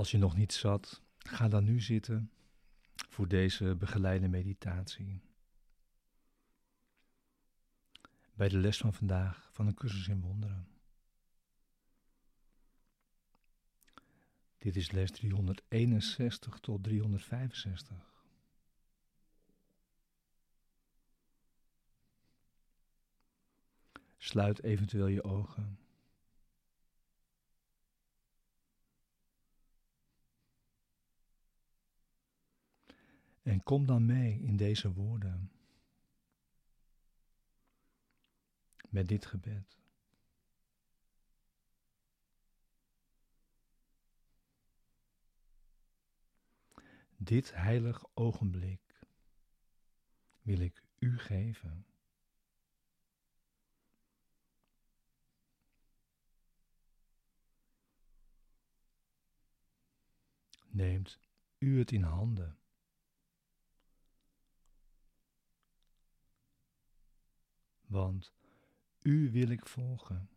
Als je nog niet zat, ga dan nu zitten voor deze begeleide meditatie. Bij de les van vandaag van een cursus in wonderen. Dit is les 361 tot 365. Sluit eventueel je ogen. En kom dan mee in deze woorden. Met dit gebed. Dit heilig ogenblik wil ik u geven. Neemt u het in handen. Want u wil ik volgen.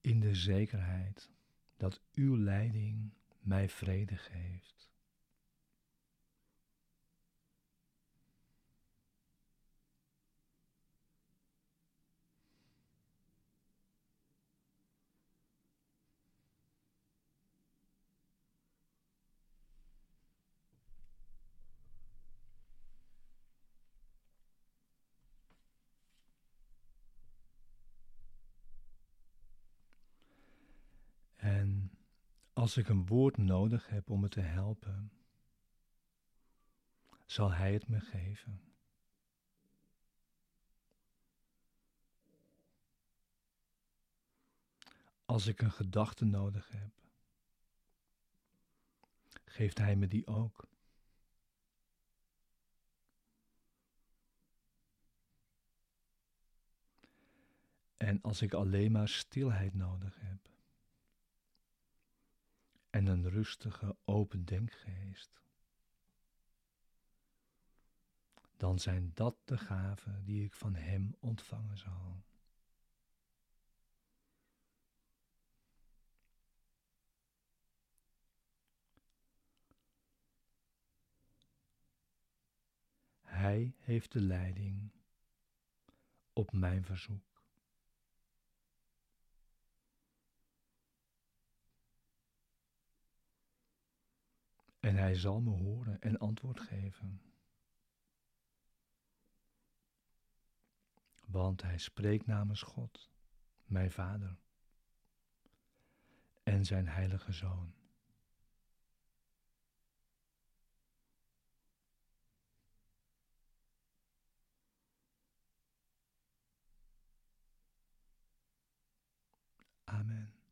In de zekerheid dat uw leiding mij vrede geeft. En als ik een woord nodig heb om me te helpen, zal Hij het me geven. Als ik een gedachte nodig heb, geeft Hij me die ook. En als ik alleen maar stilheid nodig heb, en een rustige, open denkgeest, dan zijn dat de gaven die ik van Hem ontvangen zal. Hij heeft de leiding op mijn verzoek. En hij zal me horen en antwoord geven. Want hij spreekt namens God, mijn Vader, en zijn Heilige Zoon. Amen.